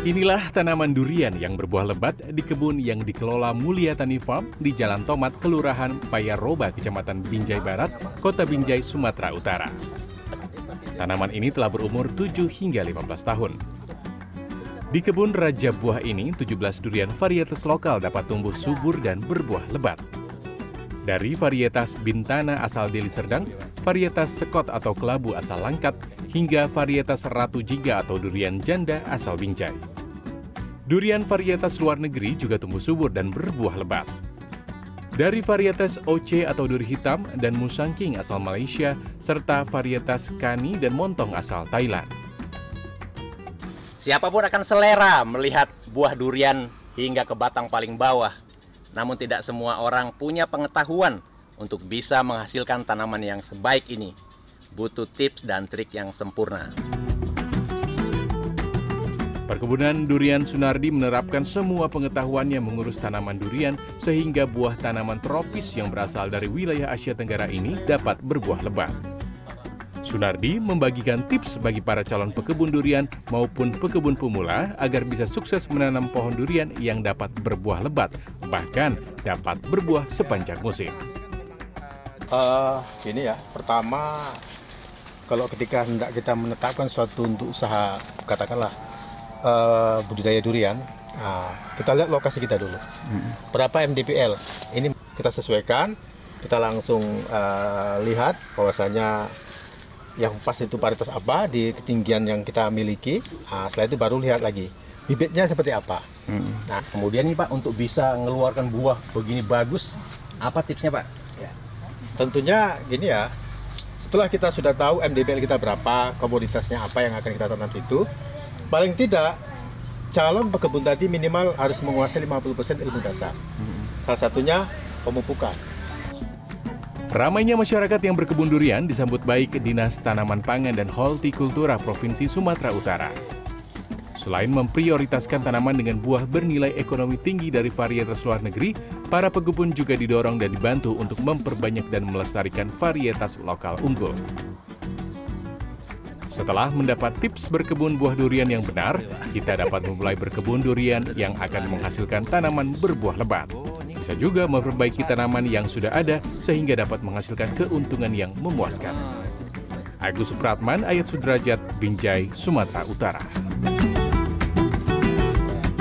Inilah tanaman durian yang berbuah lebat di kebun yang dikelola Mulia Tani Farm di Jalan Tomat, Kelurahan Payaroba, Kecamatan Binjai Barat, Kota Binjai, Sumatera Utara. Tanaman ini telah berumur 7 hingga 15 tahun. Di kebun Raja Buah ini, 17 durian varietas lokal dapat tumbuh subur dan berbuah lebat. Dari varietas Bintana asal Deli Serdang, varietas Sekot atau Kelabu asal Langkat, hingga varietas Ratu Jiga atau durian janda asal Binjai. Durian varietas luar negeri juga tumbuh subur dan berbuah lebat. Dari varietas OC atau duri hitam dan Musangking asal Malaysia, serta varietas Kani dan Montong asal Thailand. Siapa pun akan selera melihat buah durian hingga ke batang paling bawah. Namun tidak semua orang punya pengetahuan untuk bisa menghasilkan tanaman yang sebaik ini. Butuh tips dan trik yang sempurna. Perkebunan durian Sunardi menerapkan semua pengetahuannya mengurus tanaman durian sehingga buah tanaman tropis yang berasal dari wilayah Asia Tenggara ini dapat berbuah lebat. Sunardi membagikan tips bagi para calon pekebun durian maupun pekebun pemula agar bisa sukses menanam pohon durian yang dapat berbuah lebat, bahkan dapat berbuah sepanjang musim. Uh, ini ya, pertama kalau ketika hendak kita menetapkan suatu untuk usaha, katakanlah uh, budidaya durian, nah, kita lihat lokasi kita dulu. Berapa MDPL? Ini kita sesuaikan, kita langsung uh, lihat bahwasanya yang pas itu varietas apa di ketinggian yang kita miliki. Nah, setelah itu baru lihat lagi bibitnya seperti apa. Hmm. Nah, kemudian nih Pak untuk bisa mengeluarkan buah begini bagus, apa tipsnya Pak? Ya. Tentunya gini ya. Setelah kita sudah tahu MDPL kita berapa, komoditasnya apa yang akan kita tanam itu, paling tidak calon pekebun tadi minimal harus menguasai 50% ilmu dasar. Hmm. Salah satunya pemupukan. Ramainya masyarakat yang berkebun durian disambut baik Dinas Tanaman Pangan dan Hortikultura Provinsi Sumatera Utara. Selain memprioritaskan tanaman dengan buah bernilai ekonomi tinggi dari varietas luar negeri, para pekebun juga didorong dan dibantu untuk memperbanyak dan melestarikan varietas lokal unggul. Setelah mendapat tips berkebun buah durian yang benar, kita dapat memulai berkebun durian yang akan menghasilkan tanaman berbuah lebat. Bisa juga memperbaiki tanaman yang sudah ada sehingga dapat menghasilkan keuntungan yang memuaskan. Agus Supratman, Ayat Sudrajat, Binjai, Sumatera Utara.